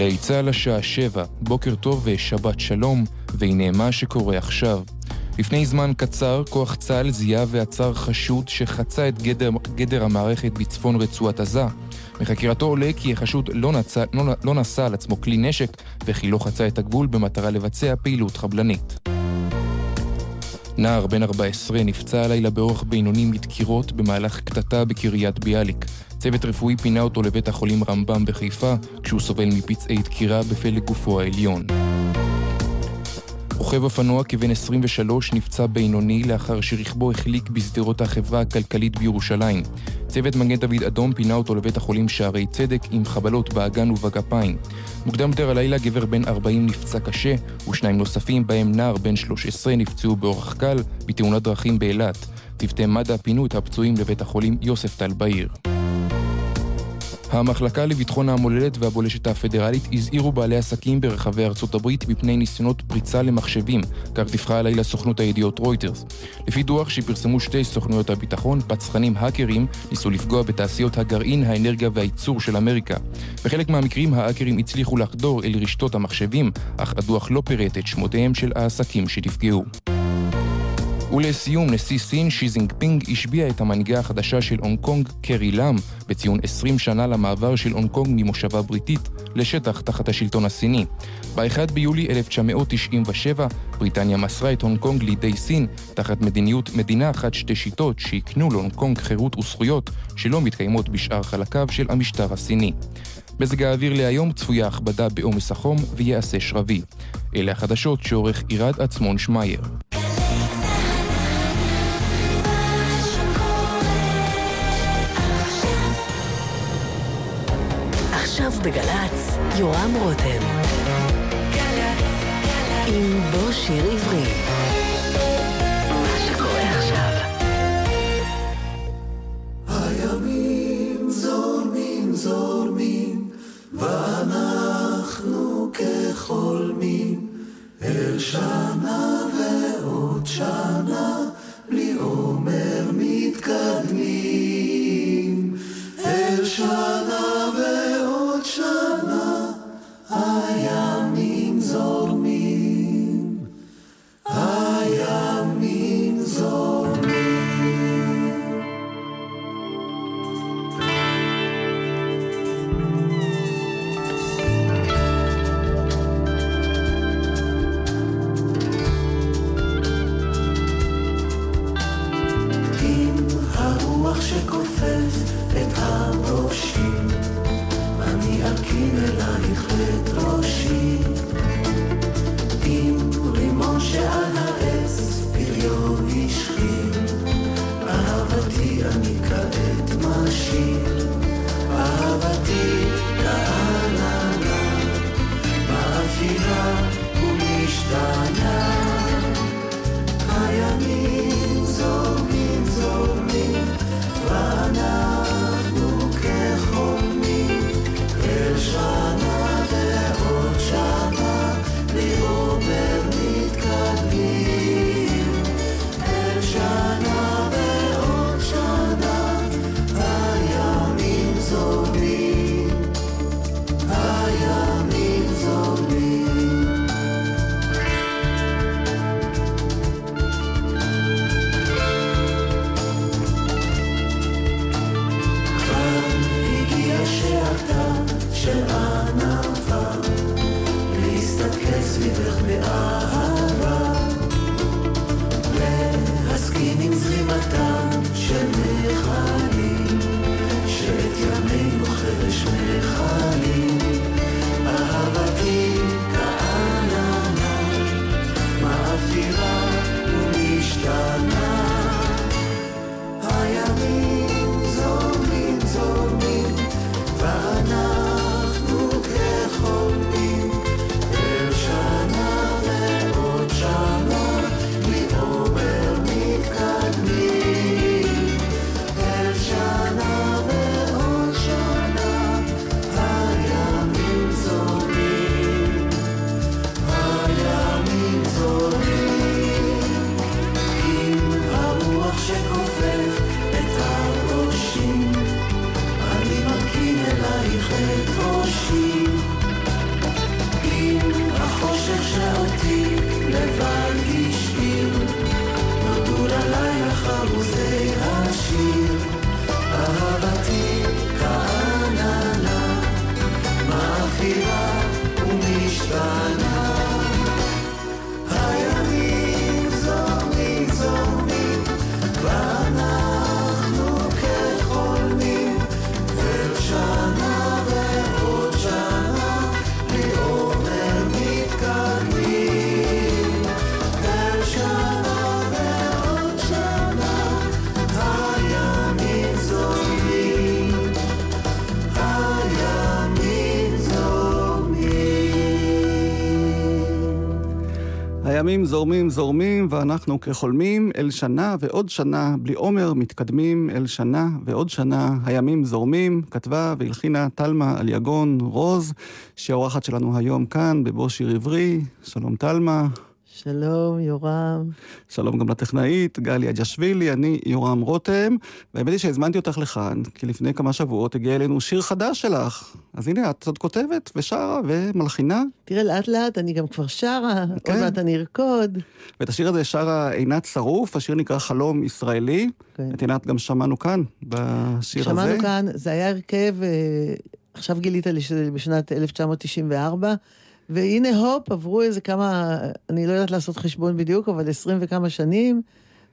גלי צה"ל השעה שבע, בוקר טוב ושבת שלום, והנה מה שקורה עכשיו. לפני זמן קצר, כוח צה"ל זיהה ועצר חשוד שחצה את גדר, גדר המערכת בצפון רצועת עזה. מחקירתו עולה כי החשוד לא, לא, לא נשא על עצמו כלי נשק וכי לא חצה את הגבול במטרה לבצע פעילות חבלנית. נער בן 14 נפצע הלילה באורח בינוני מדקירות במהלך קטטה בקריית ביאליק. צוות רפואי פינה אותו לבית החולים רמב"ם בחיפה, כשהוא סובל מפצעי דקירה בפלג גופו העליון. רוכב אופנוע כבן 23 נפצע בינוני לאחר שרכבו החליק בשדרות החברה הכלכלית בירושלים. צוות מגן דוד אדום פינה אותו לבית החולים שערי צדק עם חבלות באגן ובגפיים. מוקדם יותר הלילה גבר בן 40 נפצע קשה, ושניים נוספים, בהם נער בן 13, נפצעו באורח קל בתאונת דרכים באילת. צוותי מד"א פינו את הפצועים לבית החולים יוספטל בעיר. המחלקה לביטחון המולדת והבולשת הפדרלית הזהירו בעלי עסקים ברחבי ארצות הברית מפני ניסיונות פריצה למחשבים, כך דיווחה הלילה סוכנות הידיעות רויטרס. לפי דוח שפרסמו שתי סוכנויות הביטחון, פצחנים האקרים ניסו לפגוע בתעשיות הגרעין, האנרגיה והייצור של אמריקה. בחלק מהמקרים האקרים הצליחו לחדור אל רשתות המחשבים, אך הדוח לא פירט את שמותיהם של העסקים שנפגעו. ולסיום, נשיא סין שי ג'ינפינג השביע את המנהיגה החדשה של הונג קונג, קרי לאם, בציון 20 שנה למעבר של הונג קונג ממושבה בריטית לשטח תחת השלטון הסיני. ב-1 ביולי 1997, בריטניה מסרה את הונג קונג לידי סין, תחת מדיניות מדינה אחת שתי שיטות שהקנו להונג קונג חירות וזכויות שלא מתקיימות בשאר חלקיו של המשטר הסיני. מזג האוויר להיום צפויה הכבדה בעומס החום ויעשה שרבי. אלה החדשות שעורך עירד עצמון שמייר. בגל"צ, יורם רותם. עם בוא שיר עברי. עכשיו. שנה ועוד שנה, בלי מתקדמים. זורמים זורמים, ואנחנו כחולמים אל שנה ועוד שנה, בלי עומר מתקדמים אל שנה ועוד שנה, הימים זורמים, כתבה והלחינה תלמה אליגון רוז, שהאורחת שלנו היום כאן בבוא שיר עברי. שלום תלמה. שלום, יורם. שלום גם לטכנאית, גלי אג'שווילי, אני יורם רותם, והאמת היא שהזמנתי אותך לכאן, כי לפני כמה שבועות הגיע אלינו שיר חדש שלך. אז הנה, את עוד כותבת ושרה ומלחינה, תראה, לאט לאט אני גם כבר שרה, כן. עוד מעט אני ארקוד. ואת השיר הזה שרה עינת שרוף, השיר נקרא חלום ישראלי. כן. את עינת גם שמענו כאן, בשיר הזה. שמענו כאן, זה היה הרכב, אה, עכשיו גילית לי שזה בשנת 1994, והנה הופ, עברו איזה כמה, אני לא יודעת לעשות חשבון בדיוק, אבל עשרים וכמה שנים,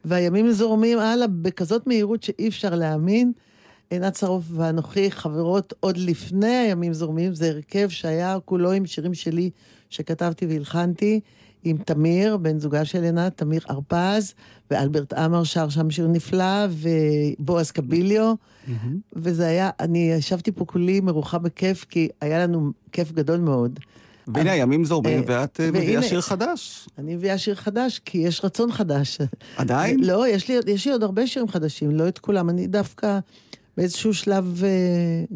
והימים זורמים הלאה בכזאת מהירות שאי אפשר להאמין. עינת שרוף ואנוכי חברות עוד לפני הימים זורמים, זה הרכב שהיה כולו עם שירים שלי שכתבתי והלחנתי, עם תמיר, בן זוגה של עינת, תמיר הרפז, ואלברט עמר שר שם שיר נפלא, ובועז קביליו, מהמם. וזה היה, אני ישבתי פה כולי מרוחה בכיף, כי היה לנו כיף גדול מאוד. והנה הימים זורמים, אה, ואת אה, מביאה שיר חדש. אני מביאה שיר חדש, כי יש רצון חדש. עדיין? לא, יש לי, יש לי עוד הרבה שירים חדשים, לא את כולם. אני דווקא באיזשהו שלב אה,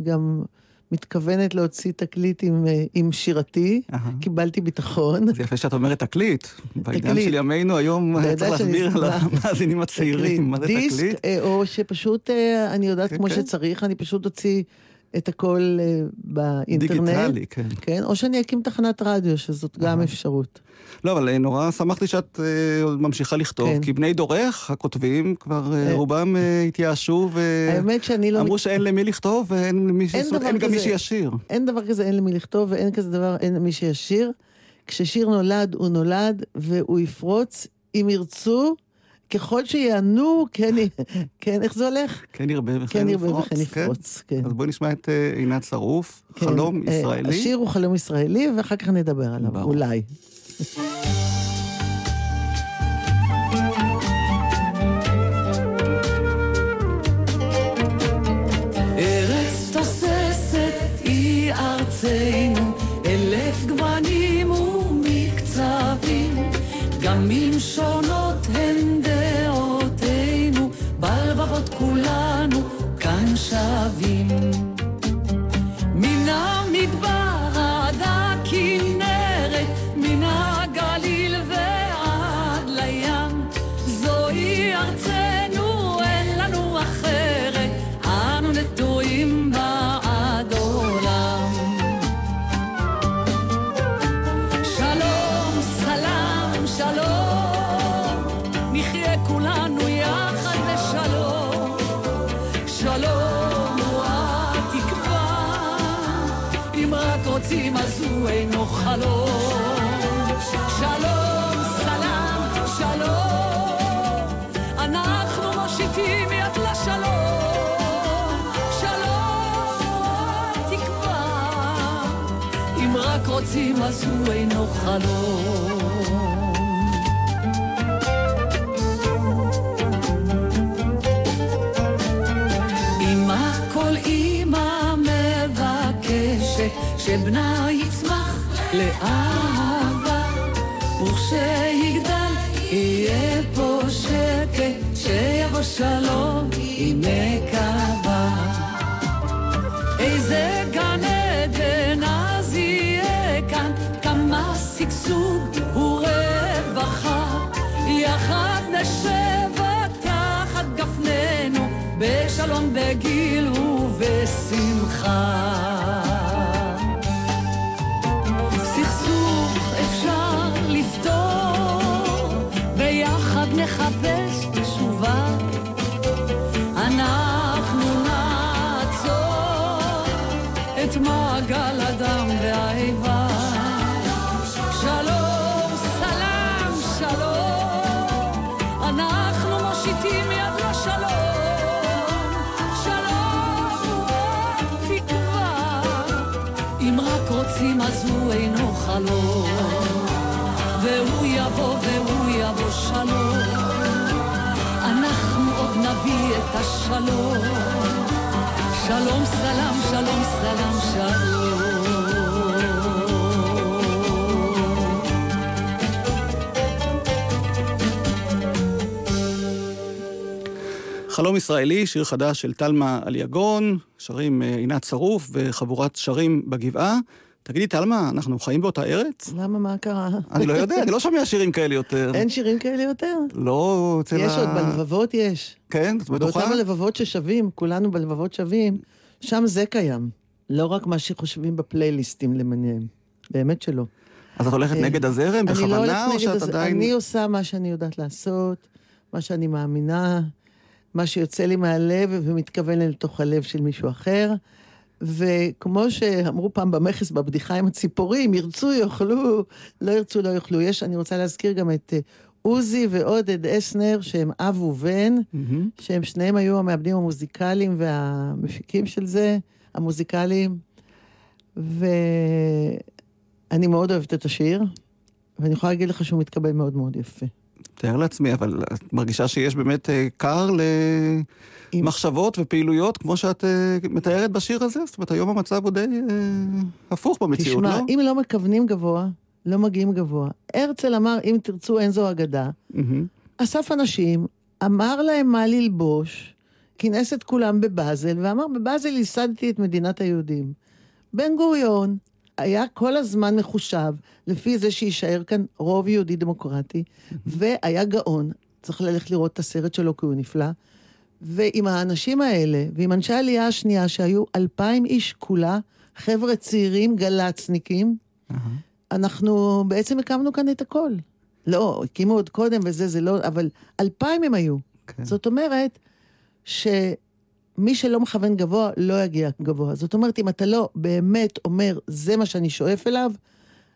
גם מתכוונת להוציא תקליט עם, עם שירתי. אהה. קיבלתי ביטחון. זה יפה שאת אומרת תקליט. בעידן תקליט. של ימינו היום צריך להסביר. למאזינים הצעירים מה זה דיסק, תקליט. אה, או שפשוט אני יודעת כן, כמו כן. שצריך, אני פשוט אוציא את הכל אה, באינטרנט. דיגיטלי, כן. כן, או שאני אקים תחנת רדיו, שזאת גם אפשרות. לא, אבל אה, נורא שמחתי שאת אה, ממשיכה לכתוב, כן. כי בני דורך, הכותבים, כבר. רובם התייאשו, שאני לא... ואמרו שאין למי לכתוב ואין למי ש- אין גם מי. שישיר. אין דבר כזה, אין למי לכתוב, ואין כזה דבר, אין מי שישיר. כששיר נולד, הוא נולד, והוא יפרוץ, אם ירצו, ככל שיענו, כן, כן, איך זה הולך? כן ירבה וכן כן יפרוץ. יפרוץ, כן. אז בואי נשמע את אה, עינת שרוף, כן. חלום אה, ישראלי. השיר הוא חלום ישראלי, ואחר כך נדבר עליו. אולי. רוצים אז הוא אינו חלום. אמא כל אמא מבקשת שבנה יצמח לאהבה וכשיגדל יהיה פה שקט שיבוא שלום בשלום בגיל את השלום. שלום, סלם, שלום, סלם, שלום. חלום ישראלי, שיר חדש של תלמה אליגון, שרים אה, עינת שרוף וחבורת שרים בגבעה. תגידי, תלמה, אנחנו חיים באותה ארץ? למה, מה קרה? אני לא יודע, אני לא שומע שירים כאלה יותר. אין שירים כאלה יותר? לא אצל ה... יש עוד בלבבות, יש. כן, את בטוחה? באותם הלבבות ששווים, כולנו בלבבות שווים, שם זה קיים. לא רק מה שחושבים בפלייליסטים למיניהם. באמת שלא. אז את הולכת אה, נגד הזרם לא בכוונה, או שאת עדיין... אני עושה מה שאני יודעת לעשות, מה שאני מאמינה, מה שיוצא לי מהלב ומתכוון לתוך הלב של מישהו אחר. וכמו שאמרו פעם במכס בבדיחה עם הציפורים, ירצו יאכלו, לא ירצו לא יאכלו. יש, אני רוצה להזכיר גם את אה, עוזי ועודד אסנר, שהם אב ובן, מהמם. שהם שניהם היו המעבדים המוזיקליים והמפיקים של זה, המוזיקליים. ואני מאוד אוהבת את השיר, ואני יכולה להגיד לך שהוא מתקבל מאוד מאוד יפה. תאר לעצמי, אבל את מרגישה שיש באמת אה, קר אם- למחשבות ופעילויות, כמו שאת אה, מתארת בשיר הזה? זאת אומרת, היום המצב הוא די אה, הפוך במציאות, תשמע, לא? אם לא מכוונים גבוה, לא מגיעים גבוה. הרצל אמר, אם תרצו, אין זו אגדה. מהמם. אסף אנשים, אמר להם מה ללבוש, כינס את כולם בבאזל, ואמר, בבאזל ייסדתי את מדינת היהודים. בן גוריון היה כל הזמן מחושב לפי זה שיישאר כאן רוב יהודי דמוקרטי, והיה גאון. צריך ללכת לראות את הסרט שלו כי הוא נפלא. ועם האנשים האלה, ועם אנשי העלייה השנייה, שהיו אלפיים איש כולה, חבר'ה צעירים, גל"צניקים, אנחנו בעצם הקמנו כאן את הכל. לא, הקימו עוד קודם וזה, זה לא, אבל אלפיים הם היו. כן. זאת אומרת שמי שלא מכוון גבוה, לא יגיע גבוה. זאת אומרת, אם אתה לא באמת אומר, זה מה שאני שואף אליו,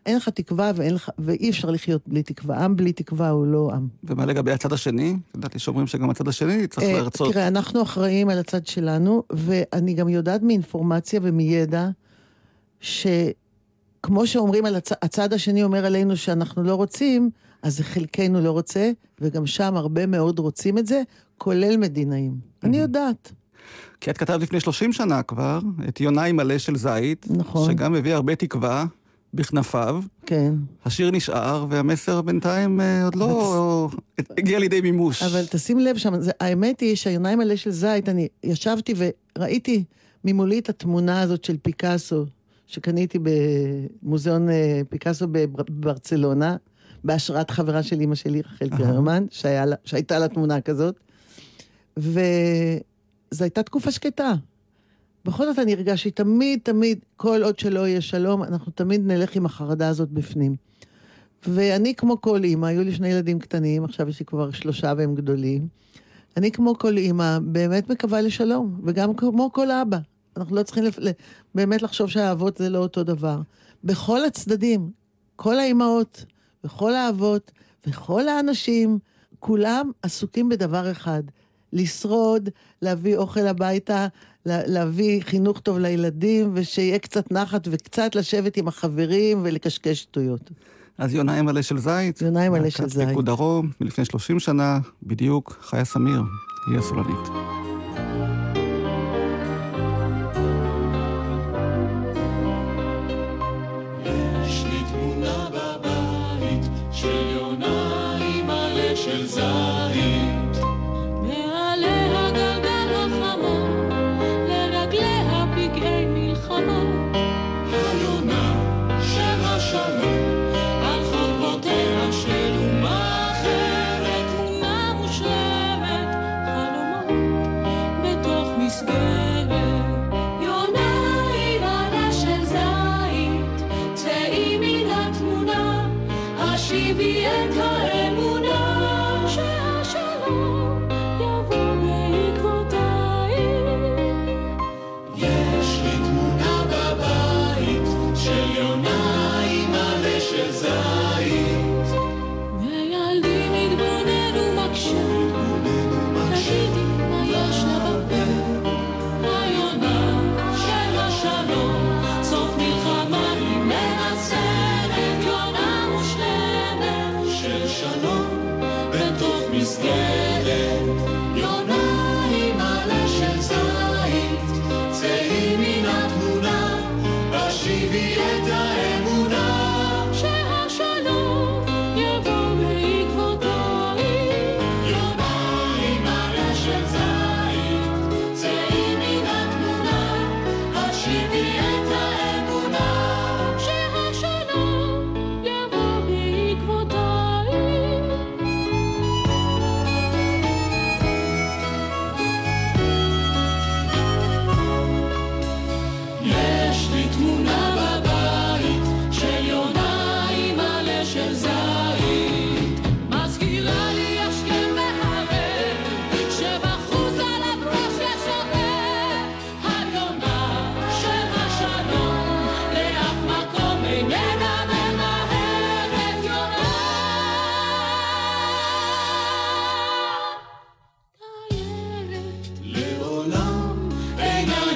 אין לך תקווה ואין לך, ואי אפשר לחיות בלי תקווה. עם בלי תקווה הוא לא עם. ומה לגבי הצד השני? ידעתי שאומרים שגם הצד השני צריך אה, להרצות. תראה, אנחנו אחראים על הצד שלנו, ואני גם יודעת מאינפורמציה ומידע, שכמו שאומרים על הצ... הצד השני אומר עלינו שאנחנו לא רוצים, אז חלקנו לא רוצה, וגם שם הרבה מאוד רוצים את זה, כולל מדינאים. אני יודעת. כי את כתבת לפני 30 שנה כבר, את יונאי מלא של זית, נכון. שגם מביא הרבה תקווה בכנפיו. כן. השיר נשאר, והמסר בינתיים אה, עוד לא הגיע לידי מימוש. אבל תשים לב שם, זה, האמת היא שהעיניים מלא של זית, אני ישבתי וראיתי ממולי את התמונה הזאת של פיקאסו, שקניתי במוזיאון אה, פיקאסו בבר- בברצלונה, בהשראת חברה של אימא שלי, רחל גרמן, שהייתה לה תמונה כזאת, וזו הייתה תקופה שקטה. בכל זאת אני הרגשתי תמיד, תמיד, כל עוד שלא יהיה שלום, אנחנו תמיד נלך עם החרדה הזאת בפנים. ואני כמו כל אימא, היו לי שני ילדים קטנים, עכשיו יש לי כבר שלושה והם גדולים. אני כמו כל אימא, באמת מקווה לשלום, וגם כמו כל אבא. אנחנו לא צריכים לפ... באמת לחשוב שהאבות זה לא אותו דבר. בכל הצדדים, כל האימהות, וכל האבות, וכל האנשים, כולם עסוקים בדבר אחד, לשרוד, להביא אוכל הביתה, להביא חינוך טוב לילדים, ושיהיה קצת נחת וקצת לשבת עם החברים ולקשקש שטויות. אז יונאי מלא של זית. יונאי מלא של זית. פיקוד דרום, מלפני 30 שנה, בדיוק, חיה סמיר, היא הסולנית.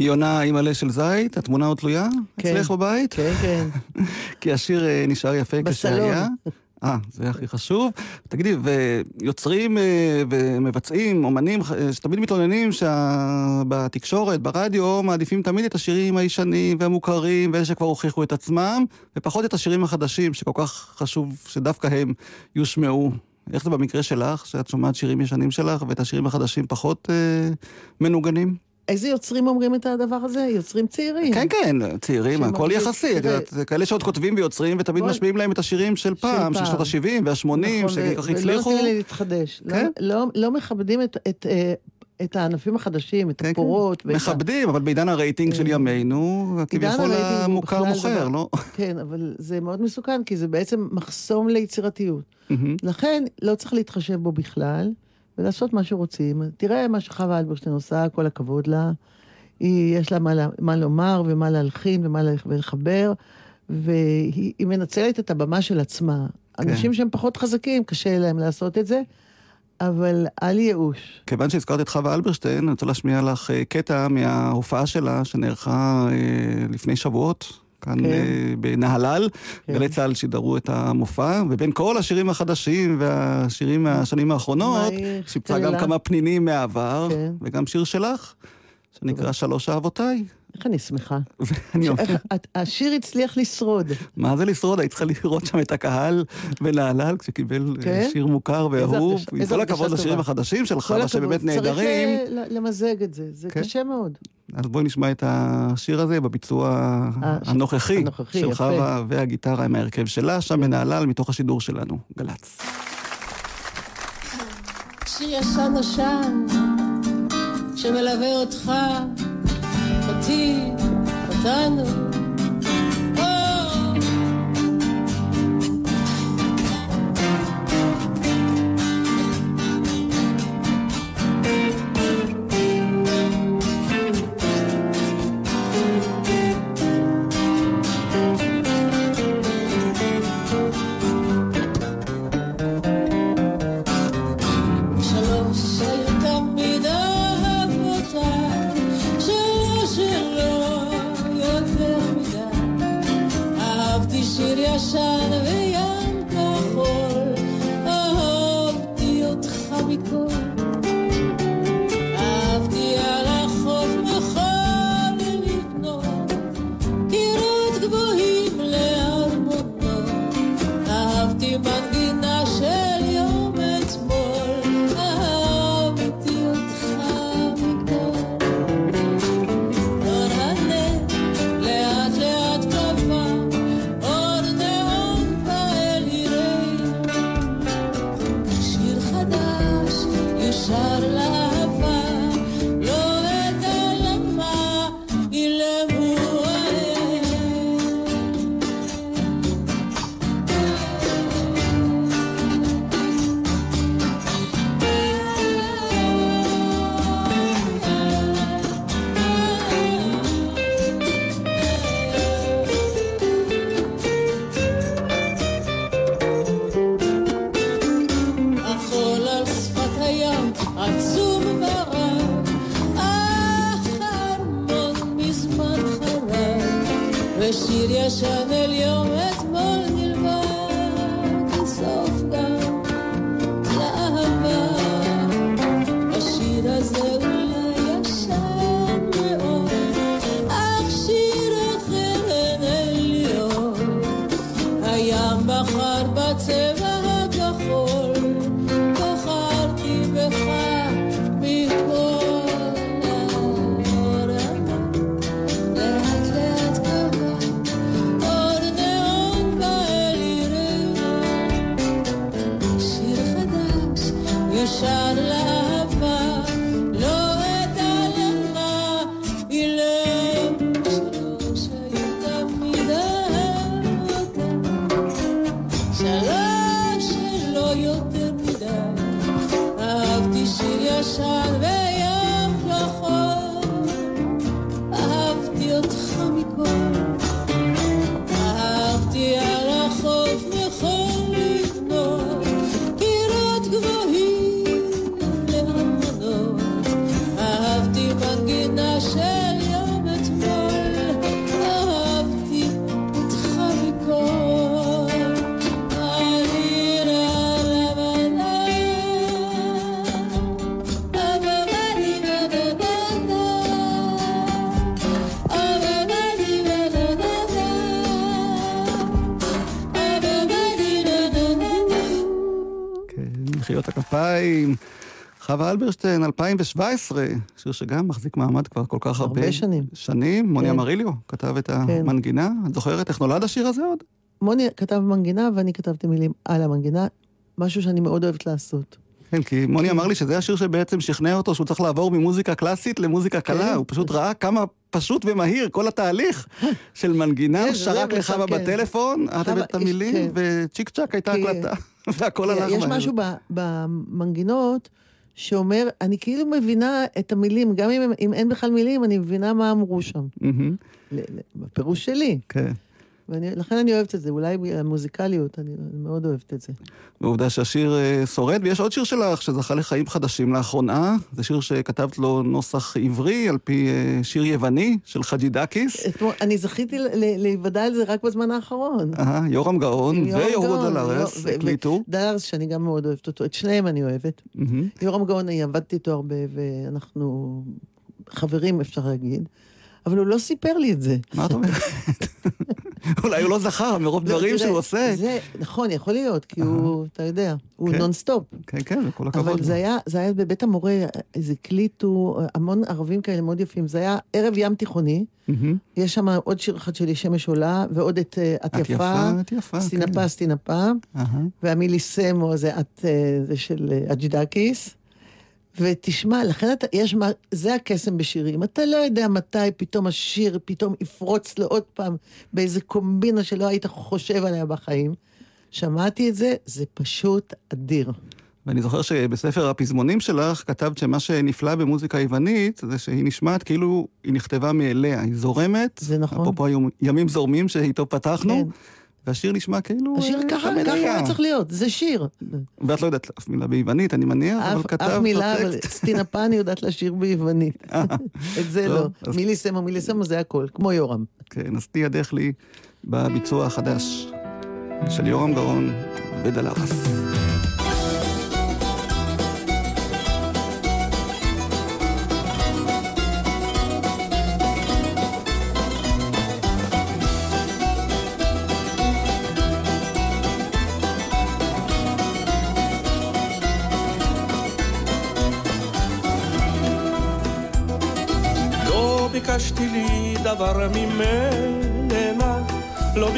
יונה עם עלה של זית, התמונה עוד תלויה? כן. אצלך בבית? כן, כן. כי השיר אה, נשאר יפה. כשהיה. אה, זה הכי חשוב. תגידי, ויוצרים אה, ומבצעים, אומנים, אה, שתמיד מתלוננים שבתקשורת, ברדיו, מעדיפים תמיד את השירים הישנים והמוכרים, ואלה שכבר הוכיחו את עצמם, ופחות את השירים החדשים, שכל כך חשוב שדווקא הם יושמעו. איך זה במקרה שלך, שאת שומעת שירים ישנים שלך, ואת השירים החדשים פחות אה, מנוגנים? איזה יוצרים אומרים את הדבר הזה? יוצרים צעירים. כן, כן, צעירים, הכל יחסי. זה כאלה שעוד כותבים ויוצרים, ותמיד משמיעים להם את השירים של פעם, של. שנות ה-70 וה-80, נכון, שכל כך ו- הצליחו. ולא נותנים לי להתחדש. לא- כן? לא- לא מכבדים את- את, אה, את הענפים החדשים, את כן, כן. הפורות. ה- מכבדים, אבל בעידן הרייטינג של אה, ימינו, כביכול המוכר מוכר, לא? כן, אבל זה מאוד מסוכן, כי זה בעצם מחסום ליצירתיות. לכן לא צריך להתחשב בו בכלל, ולעשות מה שרוצים. תראה מה שחווה אלברשטיין עושה, כל הכבוד לה. היא, יש לה מה, מה לומר ומה להלחין ומה ולחבר, והיא היא מנצלת את הבמה של עצמה. כן. אנשים שהם פחות חזקים, קשה להם לעשות את זה, אבל אל ייאוש. כיוון שהזכרת את חווה אלברשטיין, אני רוצה להשמיע לך אה, קטע מההופעה שלה, שנערכה אה, לפני שבועות. כאן כן. אה, בנהלל, כן. גלי צה"ל שידרו את המופע, ובין כל השירים החדשים והשירים מהשנים האחרונות, שיפצה גם? כמה פנינים מהעבר, כן. וגם שיר שלך, שנקרא שלוש אהבותיי. איך אני שמחה. השיר הצליח לשרוד. מה זה לשרוד? היית צריכה לראות שם את הקהל בנהלל, כשקיבל אה, כן? שיר מוכר ואהוב. עם כל הכבוד לשירים. החדשים של כל חווה, הכבוד. שבאמת נהדרים. צריך למזג את זה, זה כן. קשה מאוד. אז בואי נשמע את השיר הזה בביצוע אה, הנוכחי של. חווה והגיטרה עם ההרכב שלה, שם בנהלל, מתוך השידור שלנו, גל"צ. שיר ישן נושן שמלווה אותך, אותי, אותנו. הכפיים. חווה אלברשטיין, 2017, שיר שגם מחזיק מעמד כבר כל כך הרבה. הרבה שנים. שנים, מוני כן. אמריליו כתב את המנגינה. את זוכרת איך נולד השיר הזה עוד? מוני כתב מנגינה ואני כתבתי מילים על המנגינה, משהו שאני מאוד אוהבת לעשות. כן, כי מוני אמר לי שזה השיר שבעצם שכנע אותו שהוא צריך לעבור ממוזיקה קלאסית למוזיקה קלה. כן. הוא פשוט ראה כמה פשוט ומהיר כל התהליך של מנגינה, כן, הוא זה שרק לחווה כן. בטלפון, את הבאת את המילים, כן. וצ'יק צ'אק הייתה הקלטה, והכל הלך יש מהר. משהו ב- במנגינות שאומר, אני כאילו מבינה את המילים, גם אם, אם אין בכלל מילים, אני מבינה מה אמרו שם. בפירוש שלי. כן. ולכן אני אוהבת את זה, אולי המוזיקליות, אני, אני מאוד אוהבת את זה. ועובדה שהשיר אה, שורד, ויש עוד שיר שלך שזכה לחיים חדשים לאחרונה. זה שיר שכתבת לו נוסח עברי על פי אה, שיר יווני של חג'י דקיס. אתמול, אני זכיתי להיוודע על זה רק בזמן האחרון. אה, יורם גאון עם יורם ויהודה גאון, דלרס הקליטו. דלרס, שאני גם מאוד אוהבת אותו, את שניהם אני אוהבת. יורם גאון, אני עבדתי איתו הרבה, ואנחנו חברים, אפשר להגיד, אבל הוא לא סיפר לי את זה. מה את אומרת? אולי הוא לא זכר מרוב לא, דברים שהוא עושה. זה, נכון, יכול להיות, כי הוא, אתה יודע, הוא כן. נונסטופ. כן, כן, וכל הכבוד. אבל. זה היה, זה היה בבית המורה, איזה הקליטו, המון ערבים כאלה מאוד יפים. זה היה ערב ים תיכוני. יש שם עוד שיר אחד שלי, שמש עולה, ועוד את אה, את יפה, סטינפה. סטינפה. וה Μίλησέ μου זה את, אה, זה של אה, חג'ידאקיס. ותשמע, לכן אתה, יש מה, זה הקסם בשירים. אתה לא יודע מתי פתאום השיר פתאום יפרוץ לו עוד פעם באיזה קומבינה שלא היית חושב עליה בחיים. שמעתי את זה, זה פשוט אדיר. ואני זוכר שבספר הפזמונים שלך כתבת שמה שנפלא במוזיקה יוונית זה שהיא נשמעת כאילו היא נכתבה מאליה, היא זורמת. זה נכון. אפרופו היום ימים זורמים שאיתו פתחנו. כן. והשיר נשמע כאילו... השיר אה, ככה, ככה היה. צריך להיות, זה שיר. ואת לא יודעת אף מילה ביוונית, אני מניח, אבל אף, כתבת אף מילה, אבל בטקסט. סטינפה אני יודעת לשיר ביוונית. את זה לא. אז- מילי סמו, מילי סמו זה הכל, כמו יורם. כן, אז תהיי ידך לי בביצוע החדש של יורם גאון ודלרס.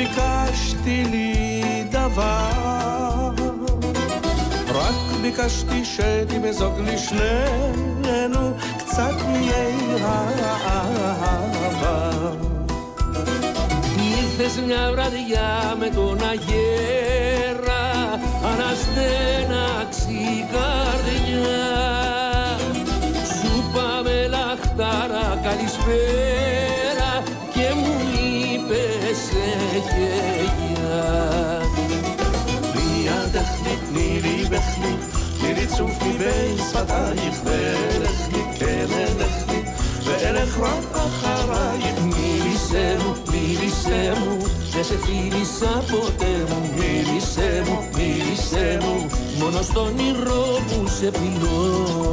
ביקשתי לי דבר. רק ביקשתי שתמזוג לשנינו קצת מאי האהבה. Ήρθες μια βραδιά με τον αγέρα Αναστέναξη η καρδιά Σου πάμε λαχτάρα καλησπέρα תצוף מבין שפתייך ואלך לי כן אלך לי ואלך רק אחרייך מיליסמו מיליסמו ושפיליסה פוטמו מיליסמו מיליסמו מונו στον נירו που σε πεινώ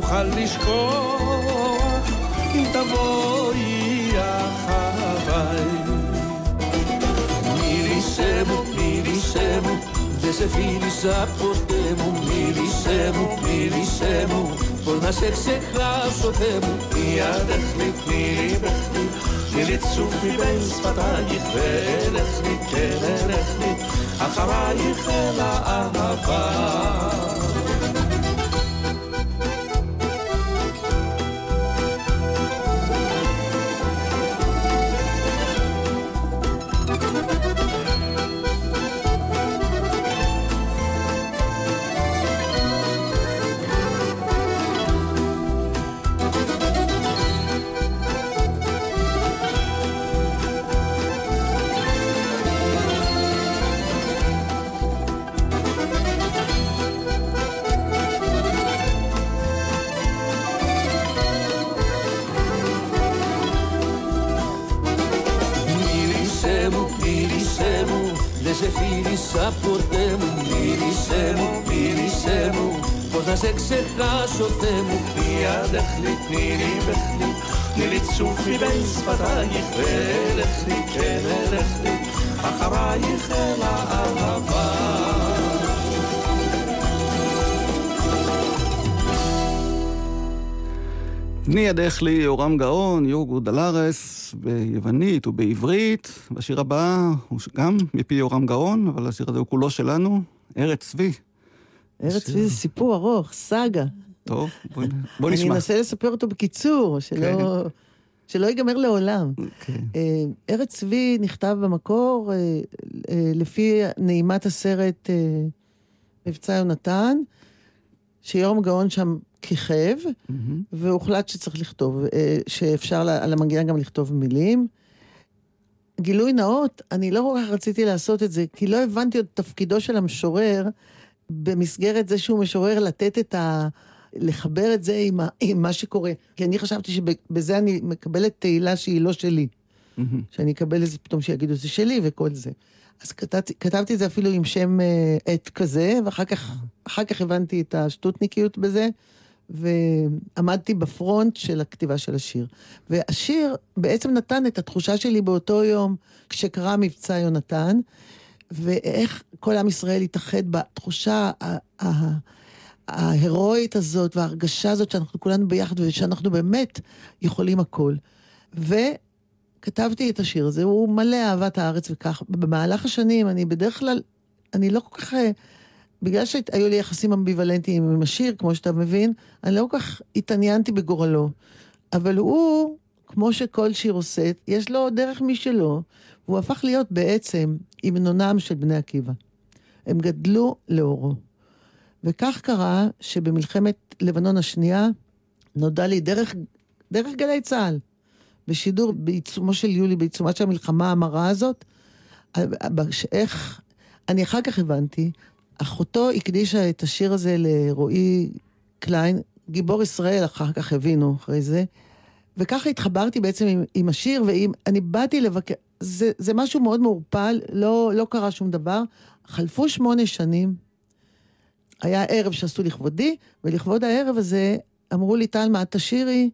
μου Χαλίσκο τα βόρεια Χαβάη Μύρισε μου, μύρισε μου δεν σε φίλησα ποτέ μου. Μύρισε μου, μύρισε μου πως να σε ξεχάσω Θεέ μου. Μια δεχνή, πλήρη δεχνή Μυρίτσου φιμπές πατάγει Φερέχνη και ρεχνή Αχαράγει χέλα αγαπά. שיחך אותם וביד החליט תני לי בכלי תני לי צוף מבין שפתייך ואלך לי כן אלך לי אחרייך אל הערבה בני ידך לי יורם גאון, יורגו דלרס, ביוונית ובעברית. והשיר הבא הוא גם מפי יורם גאון, אבל השיר הזה הוא כולו שלנו, ארץ צבי. ארץ צבי זה סיפור ארוך, סאגה. טוב, בוא אני נשמע. אנסה לספר אותו בקיצור, שלא, שלא ייגמר לעולם. כן. אה, ארץ צבי נכתב במקור אה, אה, לפי נעימת הסרט מבצע יונתן, שיורם גאון שם כיכב, מהמם. והוחלט שצריך לכתוב, שאפשר על המנגינה גם לכתוב מילים. גילוי נאות, אני לא כל כך רציתי לעשות את זה, כי לא הבנתי עוד תפקידו של המשורר במסגרת זה שהוא משורר לתת את ה... לחבר את זה עם, ה... עם מה שקורה. כי אני חשבתי שבזה אני מקבלת תהילה שהיא לא שלי. מהמם. שאני אקבל איזה פתאום שיגידו זה שלי וכל זה. אז כתבתי, כתבתי את זה אפילו עם שם אה, עט כזה, ואחר כך, כך הבנתי את השטותניקיות בזה, ועמדתי בפרונט של הכתיבה של השיר. והשיר בעצם נתן את התחושה שלי באותו יום כשקרה מבצע יונתן, ואיך כל עם ישראל התאחד בתחושה ההירואית הזאת וההרגשה הזאת שאנחנו כולנו ביחד ושאנחנו באמת יכולים הכל. וכתבתי את השיר הזה, הוא מלא אהבת הארץ וכך. במהלך השנים אני בדרך כלל, אני לא כל כך... בגלל שהיו לי יחסים אמביוולנטיים עם השיר, כמו שאתה מבין, אני לא כל כך התעניינתי בגורלו. אבל הוא, כמו שכל שיר עושה, יש לו דרך משלו, והוא הפך להיות בעצם המנונם של בני עקיבא. הם גדלו לאורו. וכך קרה שבמלחמת לבנון השנייה נודע לי דרך, דרך גלי צה"ל, בשידור בעיצומו של יולי, בעיצומה של המלחמה המרה הזאת, איך, אני אחר כך הבנתי, אחותו הקדישה את השיר הזה לרועי קליין, גיבור ישראל, אחר כך הבינו אחרי זה, וככה התחברתי בעצם עם, עם השיר, ואני באתי לבקר, זה, זה משהו מאוד מעורפל, לא, לא קרה שום דבר. חלפו שמונה שנים, היה ערב שעשו לכבודי, ולכבוד הערב הזה אמרו לי, טלמה, את תשאירי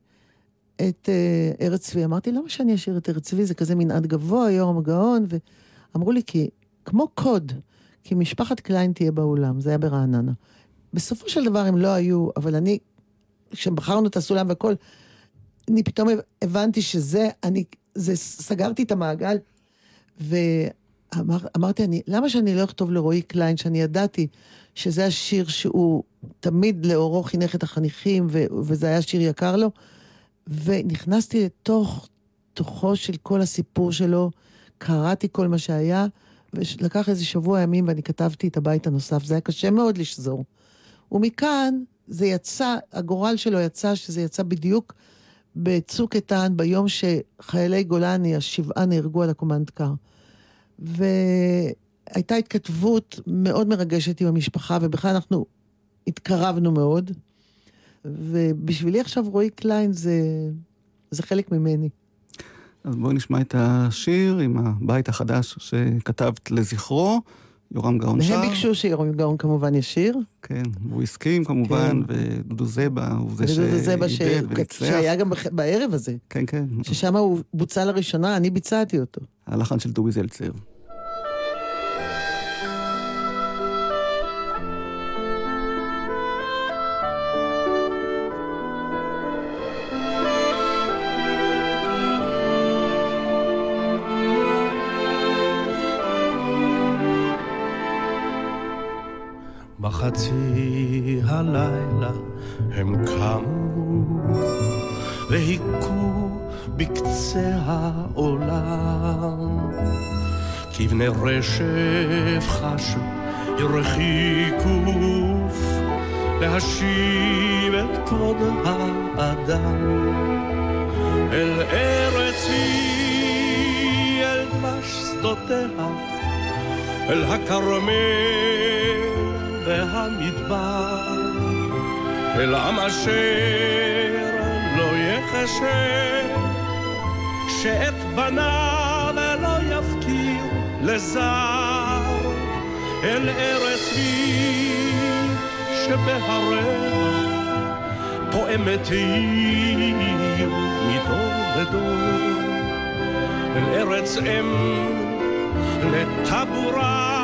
את uh, ארץ צבי. אמרתי, למה שאני אשאיר את ארץ צבי? זה כזה מנעד גבוה, יורם הגאון, ואמרו לי, כי כמו קוד, כי משפחת קליין תהיה באולם, זה היה ברעננה. בסופו של דבר הם לא היו, אבל אני, כשבחרנו את הסולם והכל, אני פתאום הבנתי שזה, אני, זה, סגרתי את המעגל, ואמרתי, אני, למה שאני לא אכתוב לרועי קליין, שאני ידעתי שזה השיר שהוא תמיד לאורו חינך את החניכים, ו, וזה היה שיר יקר לו, ונכנסתי לתוך תוכו של כל הסיפור שלו, קראתי כל מה שהיה, ולקח איזה שבוע ימים ואני כתבתי את הבית הנוסף. זה היה קשה מאוד לשזור. ומכאן זה יצא, הגורל שלו יצא, שזה יצא בדיוק בצוק איתן, ביום שחיילי גולני, השבעה נהרגו על הקומנד קר. והייתה התכתבות מאוד מרגשת עם המשפחה, ובכלל אנחנו התקרבנו מאוד. ובשבילי עכשיו רועי קליין זה, זה חלק ממני. אז בואי נשמע את השיר עם הבית החדש שכתבת לזכרו. יורם גאון שר. והם ביקשו שיורם גאון כמובן ישיר. כן, הוא הסכים כמובן, ודודו זבה הוא זה ודודו זבה ש- שאיבד וניצח. שהיה גם בערב הזה, כן, כן. ששם הוא בוצע לראשונה, אני ביצעתי אותו. הלחן של דובי זלצר. בחצי הלילה הם קמו והיכו בקצה העולם. כבני רשף חשו הרחיקוף להשיב את כבוד האדם. אל ארץ היא אל דבש שדותיה אל הכרמל והמדבר, אל עם אשר לא יחשב, שאת בניו לא יפקיר לזר, אל ארץ היא שבהריה פועמת עיר מדור לדור, אל ארץ אם לטבורה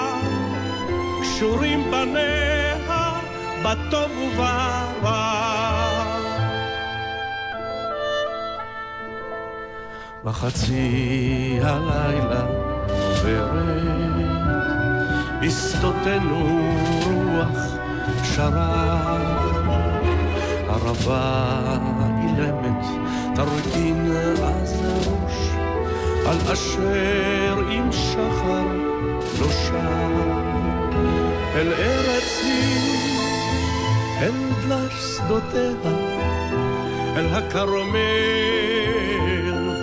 קשורים בניה בטוב וברע. בחצי הלילה עוברת בשדותינו רוח שרה ערבה אילמת תרכין אז ראש על אשר עם שחר לא שר אל ארץ היא, אל דלש שדותיה, אל הכרמל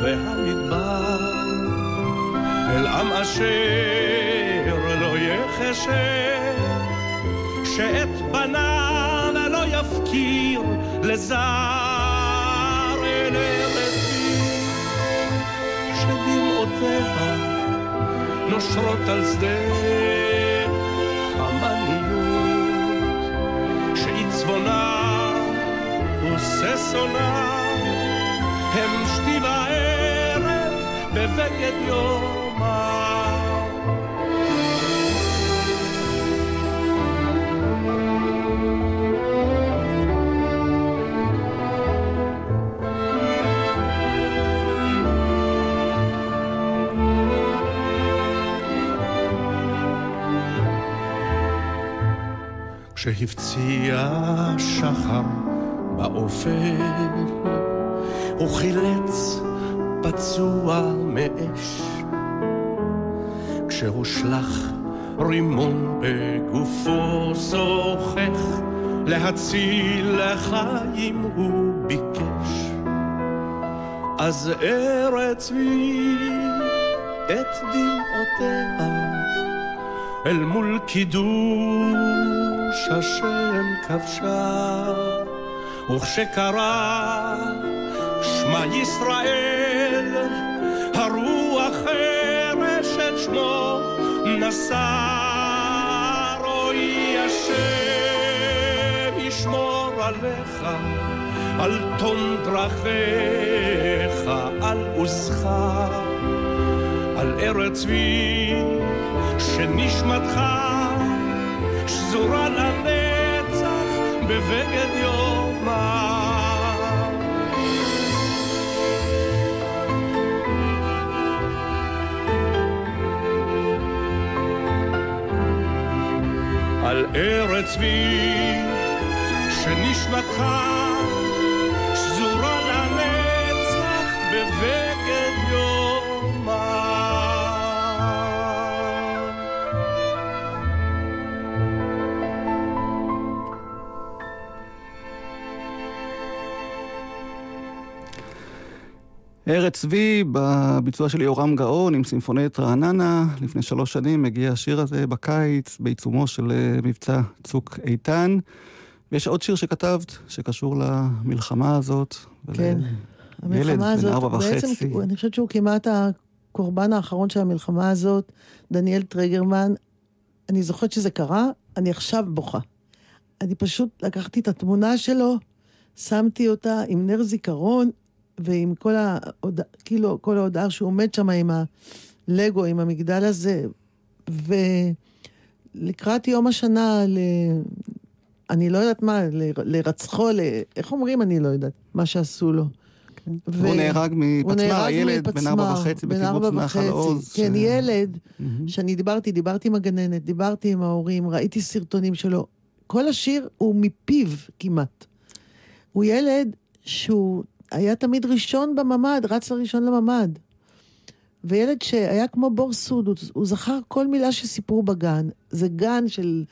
והמדבר, אל עם אשר לא יחשב, שאת בניו לא יפקיר לזר, אל ארץ היא, שדמעותיה נושרות על שדה שעיצבונה וששונה הם שתי וערב בבגד יומה כשהפציע שחר באופל, הוא חילץ פצוע מאש. כשהושלך רימון בגופו זוכך, להציל לחיים הוא ביקש. אז ארץ היא את דמעותיה אל מול קידוש השם כבשה, וכשקרא שמע ישראל, הרוח חרש את שמו נשא, רואי השם ישמור עליך, על תום דרכיך, על עוזך, על ארץ צבי שנשמתך שזורה לנצח בבגד יומה. על ארץ צבי שנשמתך ארץ צבי, בביצוע של יורם גאון עם סימפוניית רעננה. לפני שלוש שנים הגיע השיר הזה בקיץ, בעיצומו של אה, מבצע צוק איתן. ויש עוד שיר שכתבת, שקשור למלחמה הזאת. כן. המלחמה הזאת, בעצם, אני חושבת שהוא כמעט הקורבן האחרון של המלחמה הזאת, דניאל טרגרמן. אני זוכרת שזה קרה, אני עכשיו בוכה. אני פשוט לקחתי את התמונה שלו, שמתי אותה עם נר זיכרון, ועם כל ההודעה, כאילו, כל ההודעה שהוא עומד שם עם הלגו, עם המגדל הזה, ולקראת יום השנה, ל... אני לא יודעת מה, ל- לרצחו, ל... איך אומרים? אני לא יודעת. מה שעשו לו. ו- הוא נהרג מפצמ"ר, הילד בן ארבע מפצמ"ר, וחצי בקיבוץ נחל. עוז. כן, ש- ילד, מהמם. שאני דיברתי, דיברתי עם הגננת, דיברתי עם ההורים, ראיתי סרטונים שלו. כל השיר הוא מפיו כמעט. הוא ילד שהוא היה תמיד ראשון בממ"ד, רץ לראשון לממ"ד. וילד שהיה כמו בור סוד, הוא, הוא זכר כל מילה שסיפרו בגן. זה גן של,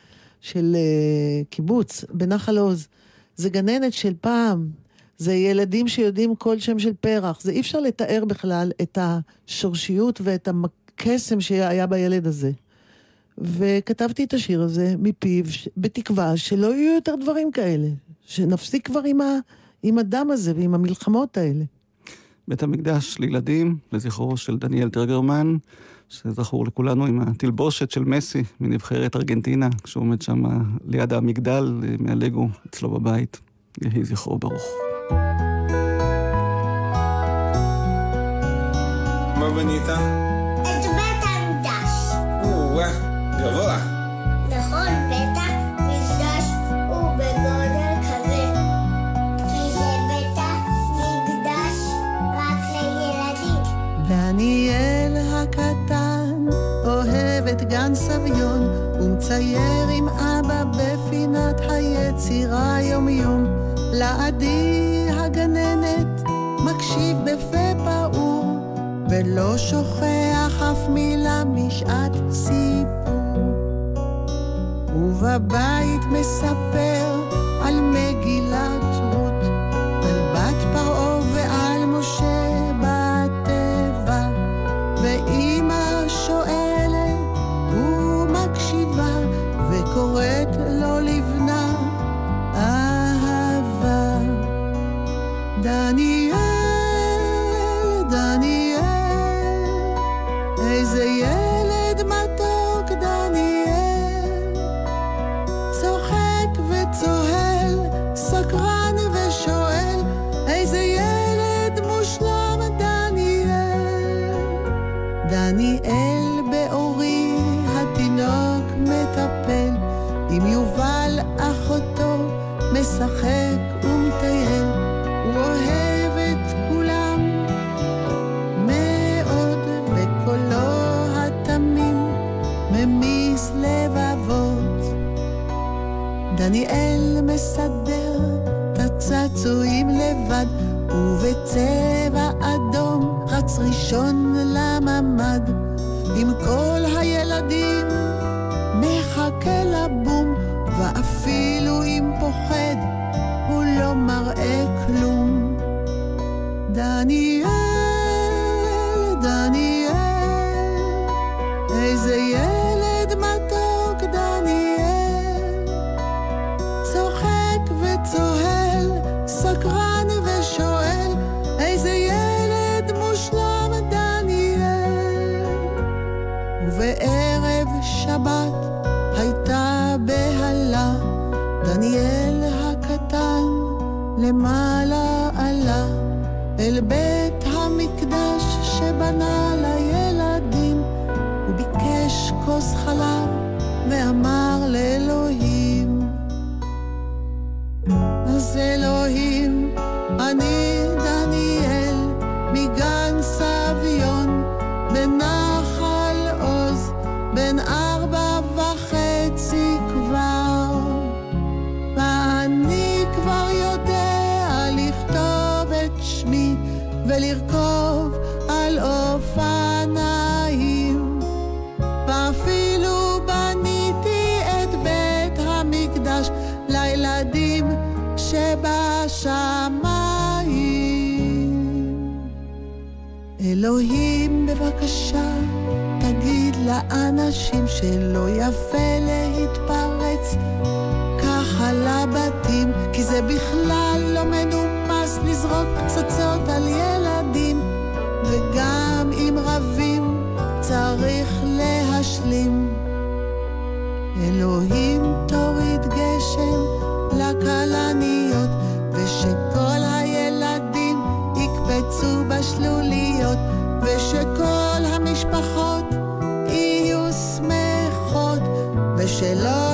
של uh, קיבוץ בנחל עוז. זה גננת של פעם. זה ילדים שיודעים כל שם של פרח. זה אי אפשר לתאר בכלל את השורשיות ואת הקסם שהיה בילד הזה. וכתבתי את השיר הזה מפיו, בתקווה שלא יהיו יותר דברים כאלה. שנפסיק כבר עם, ה, עם הדם הזה ועם המלחמות האלה. בית המקדש לילדים, לזכרו של דניאל טרגרמן, שזכור לכולנו עם התלבושת של מסי מנבחרת ארגנטינה, כשהוא עומד שם ליד המגדל אה, מהלגו אצלו בבית. יהי זכרו ברוך. מה בנית? את בית המקדש. או-אה, גבוה. דניאל הקטן אוהב את גן סביון ומצייר עם אבא בפינת היצירה יום-יום. לעדי הגננת מקשיב בפה פעור ולא שוכח אף מילה משעת סיפור. ובבית מספר על מגילת ביקש כוס חלב ואמר לאנשים שלא יפה להתפרץ ככה לבתים, כי זה בכלל לא מנומס לזרוק פצצות על ילדים, וגם אם רבים צריך להשלים. אלוהים תוריד גשם ושלא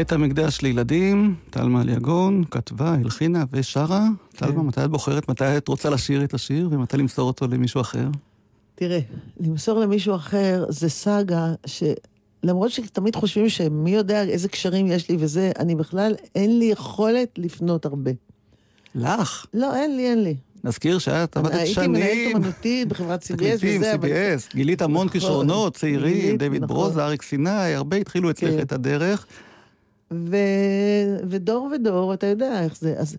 בית המקדש לילדים, טלמה אליגון, כתבה, הלחינה ושרה. כן. טלמה, מתי את בוחרת? מתי את רוצה לשיר את השיר, ומתי למסור אותו למישהו אחר? תראה, למסור למישהו אחר זה סאגה שלמרות שתמיד חושבים שמי יודע איזה קשרים יש לי וזה, אני בכלל, אין לי יכולת לפנות הרבה. לך. לא, אין לי, אין לי. נזכיר שאת עבדת הייתי מנהלת שנים. אומנותית בחברת CBS תקליטים, וזה, אבל... CBS, גילית המון נכון, כישרונות, צעירים, גיליתי, דויד נכון. ברוזה, אריק סיני, הרבה התחילו אצלך כן. את הדרך. ו... ודור ודור, אתה יודע איך זה. אז...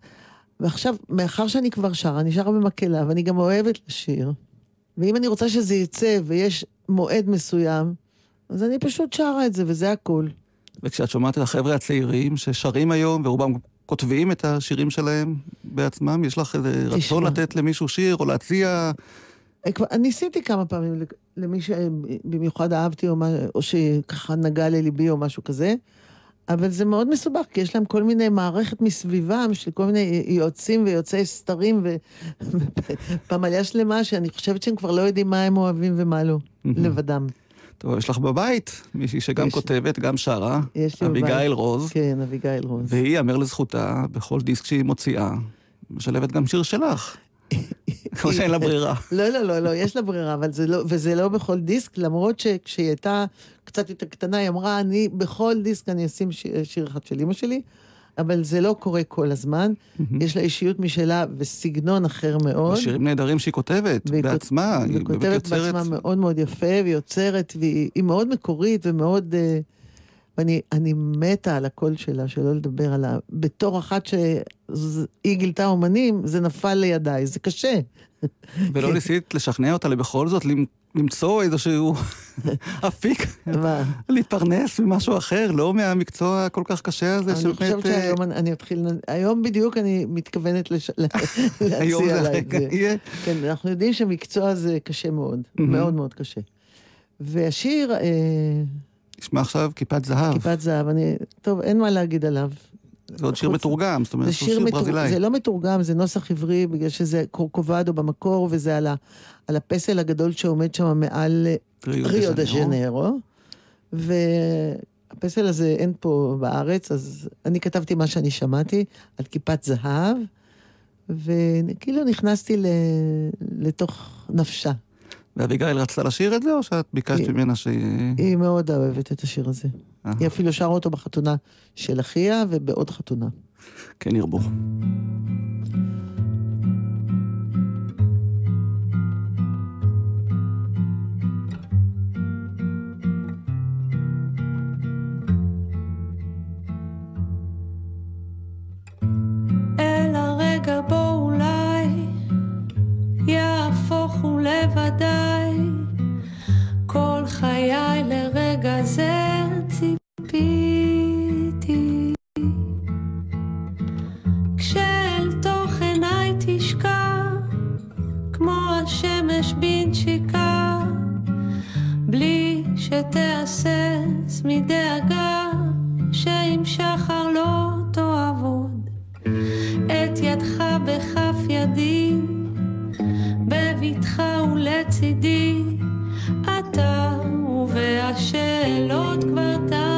ועכשיו, מאחר שאני כבר שרה, אני שרה במקהלה, ואני גם אוהבת לשיר. ואם אני רוצה שזה יצא ויש מועד מסוים, אז אני פשוט שרה את זה, וזה הכול. וכשאת שומעת את החבר'ה הצעירים ששרים היום, ורובם כותבים את השירים שלהם בעצמם, יש לך איזה רצון. לתת למישהו שיר, או להציע... אה, ניסיתי כמה פעמים למי שבמיוחד אהבתי, או, מה, או שככה נגע לליבי או משהו כזה, אבל זה מאוד מסובך, כי יש להם כל מיני מערכת מסביבם של כל מיני יועצים ויועצי סתרים, ופמליה שלמה שאני חושבת שהם כבר לא יודעים מה הם אוהבים ומה לא, לבדם. טוב, יש לך בבית מישהי שגם יש- כותבת, גם שרה. אביגיל רוז, כן, אביגיל רוז. והיא, יאמר לזכותה, בכל דיסק שהיא מוציאה, משלבת גם שיר שלך. כמו שאין לה ברירה. לא, לא, לא, לא, יש לה ברירה, אבל זה לא, וזה לא בכל דיסק, למרות שכשהיא הייתה קצת יותר קטנה, היא אמרה, אני, בכל דיסק אני אשים שיר, שיר אחד של אמא שלי, אבל זה לא קורה כל הזמן. יש לה אישיות משלה וסגנון אחר מאוד. שירים נהדרים שהיא כותבת והיא בעצמה, היא כותבת. בעצמה מאוד מאוד יפה, והיא יוצרת, והיא היא מאוד מקורית ומאוד... אה, ואני אני מתה על הקול שלה, שלא לדבר על ה... בתור אחת שהיא גילתה אומנים, זה נפל לידיי, זה קשה. ולא ניסית לשכנע אותה בכל זאת למ- למצוא איזשהו אפיק? להתפרנס ממשהו אחר, לא מהמקצוע הכל כך קשה הזה, אני חושבת אה, שהיום אני אתחיל... היום בדיוק אני מתכוונת להציע לה את זה. כן, אנחנו יודעים שמקצוע זה קשה מאוד, מאוד מאוד קשה. והשיר, אה, נשמע עכשיו כיפת זהב, כיפת זהב, אני... טוב, אין מה להגיד עליו. זה עוד שיר חוץ- מתורגם, זאת אומרת, זה שיר שיר מתורגם, ברזילאי. זה לא מתורגם, זה נוסח עברי, בגלל שזה קורקובדו במקור, וזה על, ה, על הפסל הגדול שעומד שם מעל ריו דה. ז'נרו. והפסל הזה אין פה בארץ, אז אני כתבתי מה שאני שמעתי על כיפת זהב, וכאילו נכנסתי ל, לתוך נפשה. ואביגיל רצתה לשיר את זה, או שאת ביקשת היא- ממנה שהיא... היא מאוד אוהבת את השיר הזה. אהה. היא אפילו שרה אותו בחתונה של אחיה ובעוד חתונה. כן ירבו. אל הרגע בו יהפוך ולוודאי כל חיי לרגע זה ציפיתי. כשאל תוך עיניי תשקע כמו השמש בנשיקה. בלי שתהסס מדאגה שאם שחר לא תעבוד את ידך בכף ידי, בבטחה ולצידי, אתה והשאלות כבר תמו.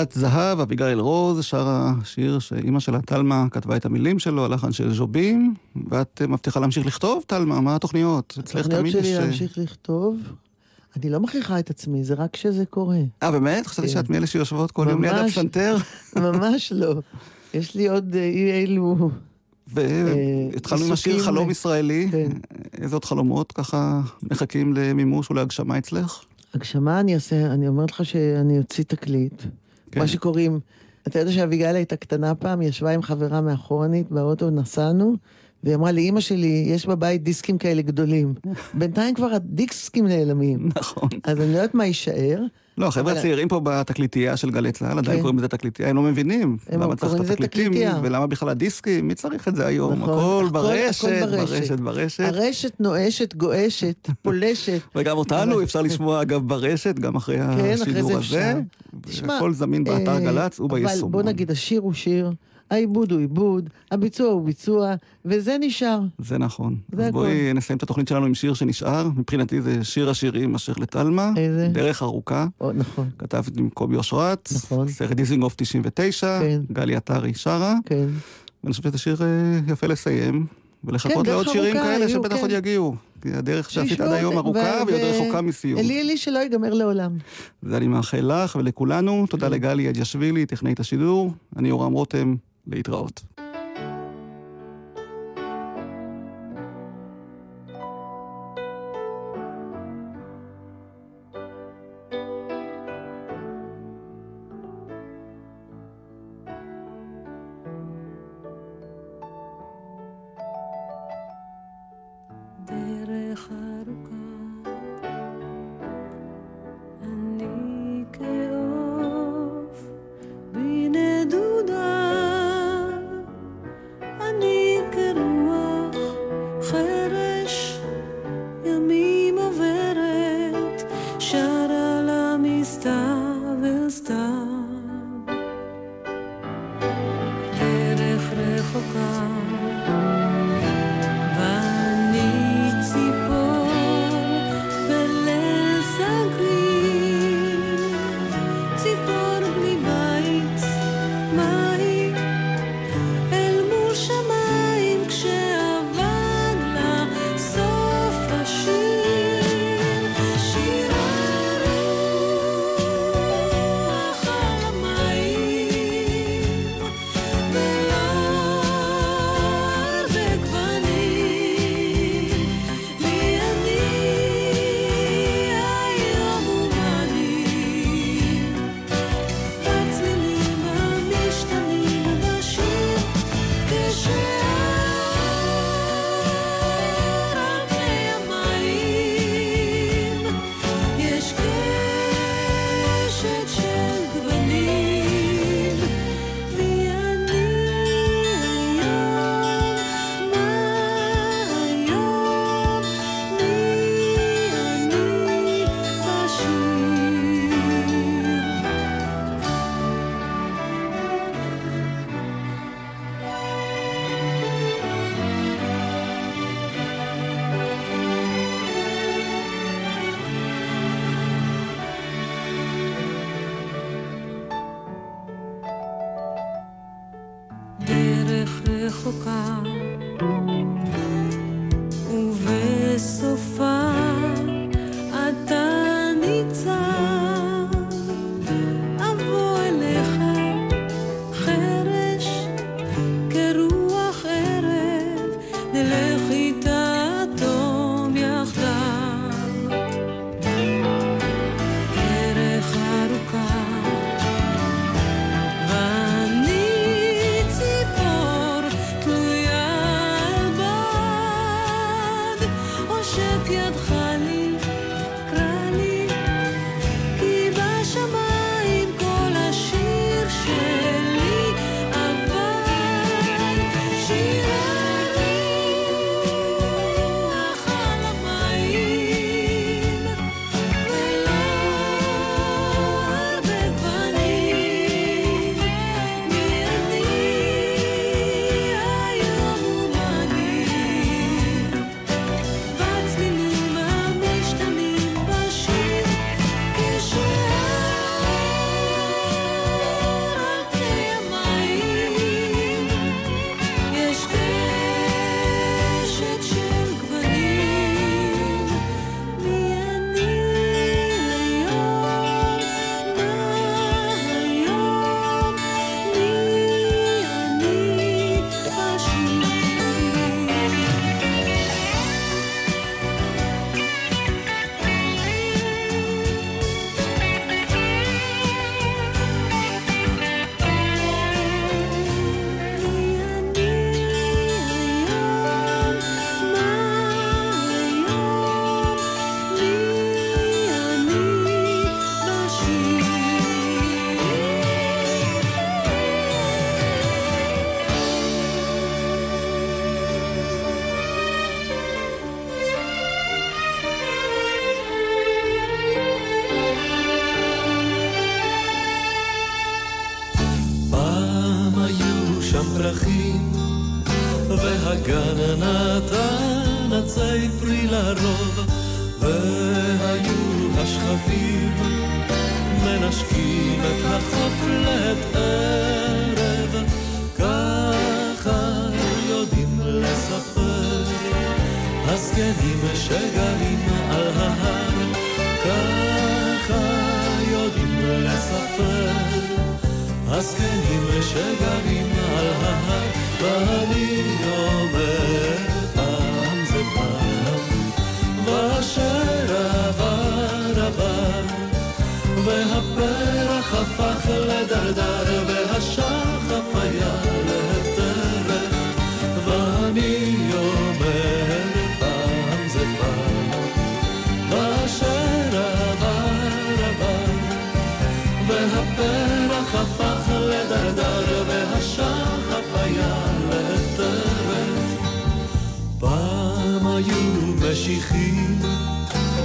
כיפת זהב, אביגיל רוז, שרה שיר שאימא שלה, טלמה, כתבה את המילים שלו, הלחן של ז'ובים, ואת אה, מבטיחה להמשיך לכתוב, טלמה? מה התוכניות? אצלך התוכניות תמיד שלי יש, אה, להמשיך לכתוב. אני לא מכריחה את עצמי, זה רק כשזה קורה. אה, באמת? חשבתי כן. שאת מאלה שיושבות כל יום ליד. הפסנתר, ממש לא. יש לי עוד אה, אי אלו... והתחלנו עם השיר חלום ישראלי. כן. איזה עוד חלומות ככה מחכים למימוש ולהגשמה אצלך? הגשמה אני אעשה, אני אומרת לך שאני אוציא תקליט. כן. מה שקוראים, אתה יודע שאביגיל הייתה קטנה פעם, ישבה עם חברה מאחורנית באוטו, נסענו, והיא אמרה לי, אמא שלי, יש בבית דיסקים כאלה גדולים. בינתיים כבר הדיסקים נעלמים. נכון. אז אני לא יודעת מה יישאר. לא, החבר'ה אבל- הצעירים פה בתקליטייה של גלי צה"ל עדיין כן. קוראים לזה תקליטייה, הם לא מבינים. למה צריך את התקליטים. ולמה בכלל הדיסקים, מי צריך את זה היום? נכון, הכל ברשת, ברשת, ברשת. הרשת נואשת, גועשת, פולשת. וגם אותנו אפשר לשמוע אגב ברשת, גם אחרי אחרי השידור זה הזה. הכל זמין באתר אה, גל"צ וביישומון. אבל בוא נגיד, השיר הוא שיר, העיבוד הוא עיבוד, הביצוע הוא ביצוע, וזה נשאר. זה נכון. זה אז הכל. בואי נסיים את התוכנית שלנו עם שיר שנשאר. מבחינתי זה שיר השירים אשר לטלמה. איזה? דרך ארוכה. או, נכון, כתבתי עם קובי אושרת. נכון. סרט דיזינגוף 99. כן. גלי עטרי שרה. כן. ואני חושב שזה שיר אה, יפה לסיים. ולחכות כן, לעוד שירים כאלה יהיו, שבטח כן. עוד יגיעו. כי הדרך שעשית עד היום ארוכה והיא עוד רחוקה מסיום. אלי אלי שלא ייגמר לעולם. זה אני מאחל לך ולכולנו. תודה לגלי אדיאשווילי, טכנאית השידור. אני יורם רותם, להתראות. פרחים, והגן נתן עצי פרי לרוב, והיו השכבים מנשקים את החוף לעת ערב, ככה יודעים לספר הזקנים שגרים על ההר, ככה יודעים לספר הזקנים שגרים על ההר, ואני אומר פעם זה פעם, ואשר עבר עבר, והפרח הפך לדרדר, והשחף היו משיחים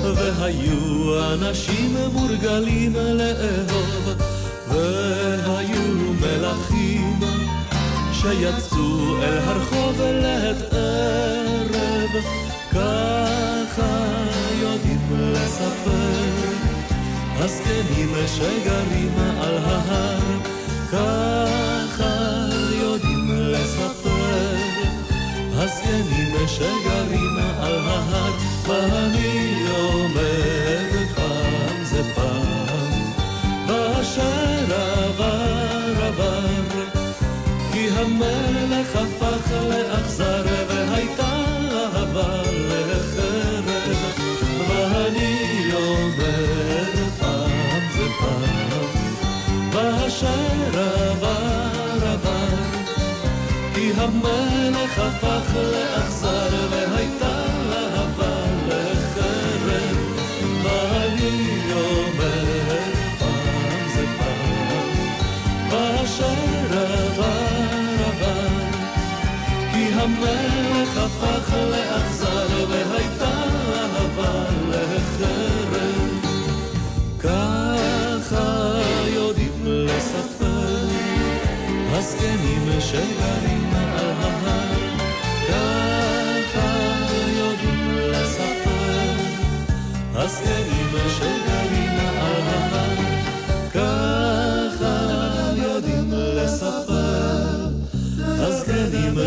והיו אנשים מורגלים לאהוב והיו מלכים שיצאו אל הרחוב לעת ערב. ככה יודעים לספר הזקנים שגרים על ההר, ככה הזקנים שגרים על ההר, ואני אומר פעם זה פעם, ואשר עבר עבר, כי המלך הפך לאכזר והייתה אהבה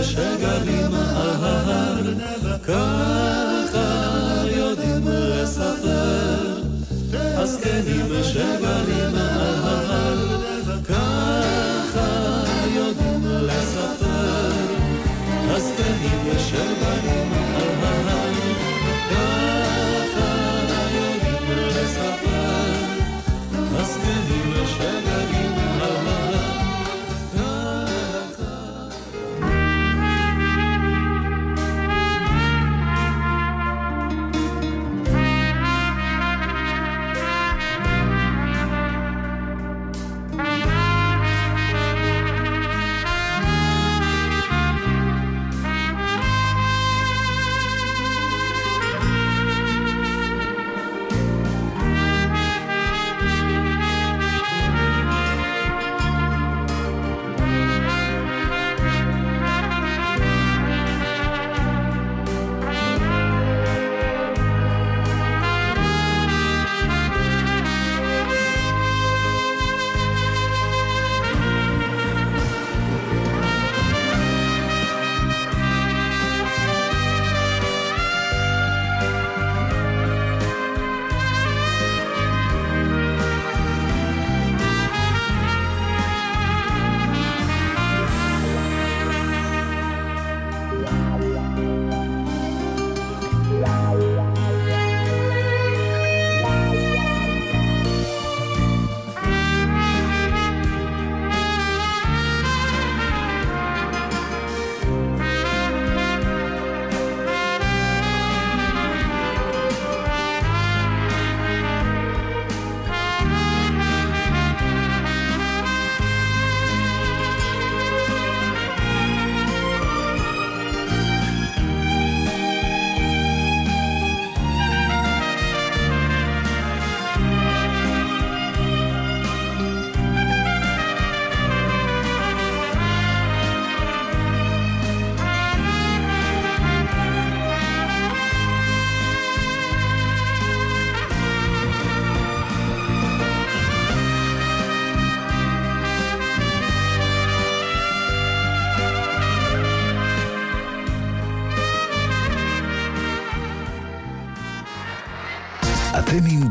שגרים ההר. ככה יודעים לספר הזקנים שגרים על ההר. ככה יודעים לספר הזקנים שגרים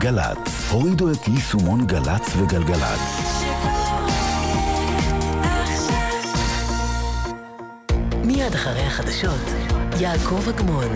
גל"צ. הורידו את יישומון גל"צ וגלגלצ. מיד אחרי החדשות, יעקב אגמון.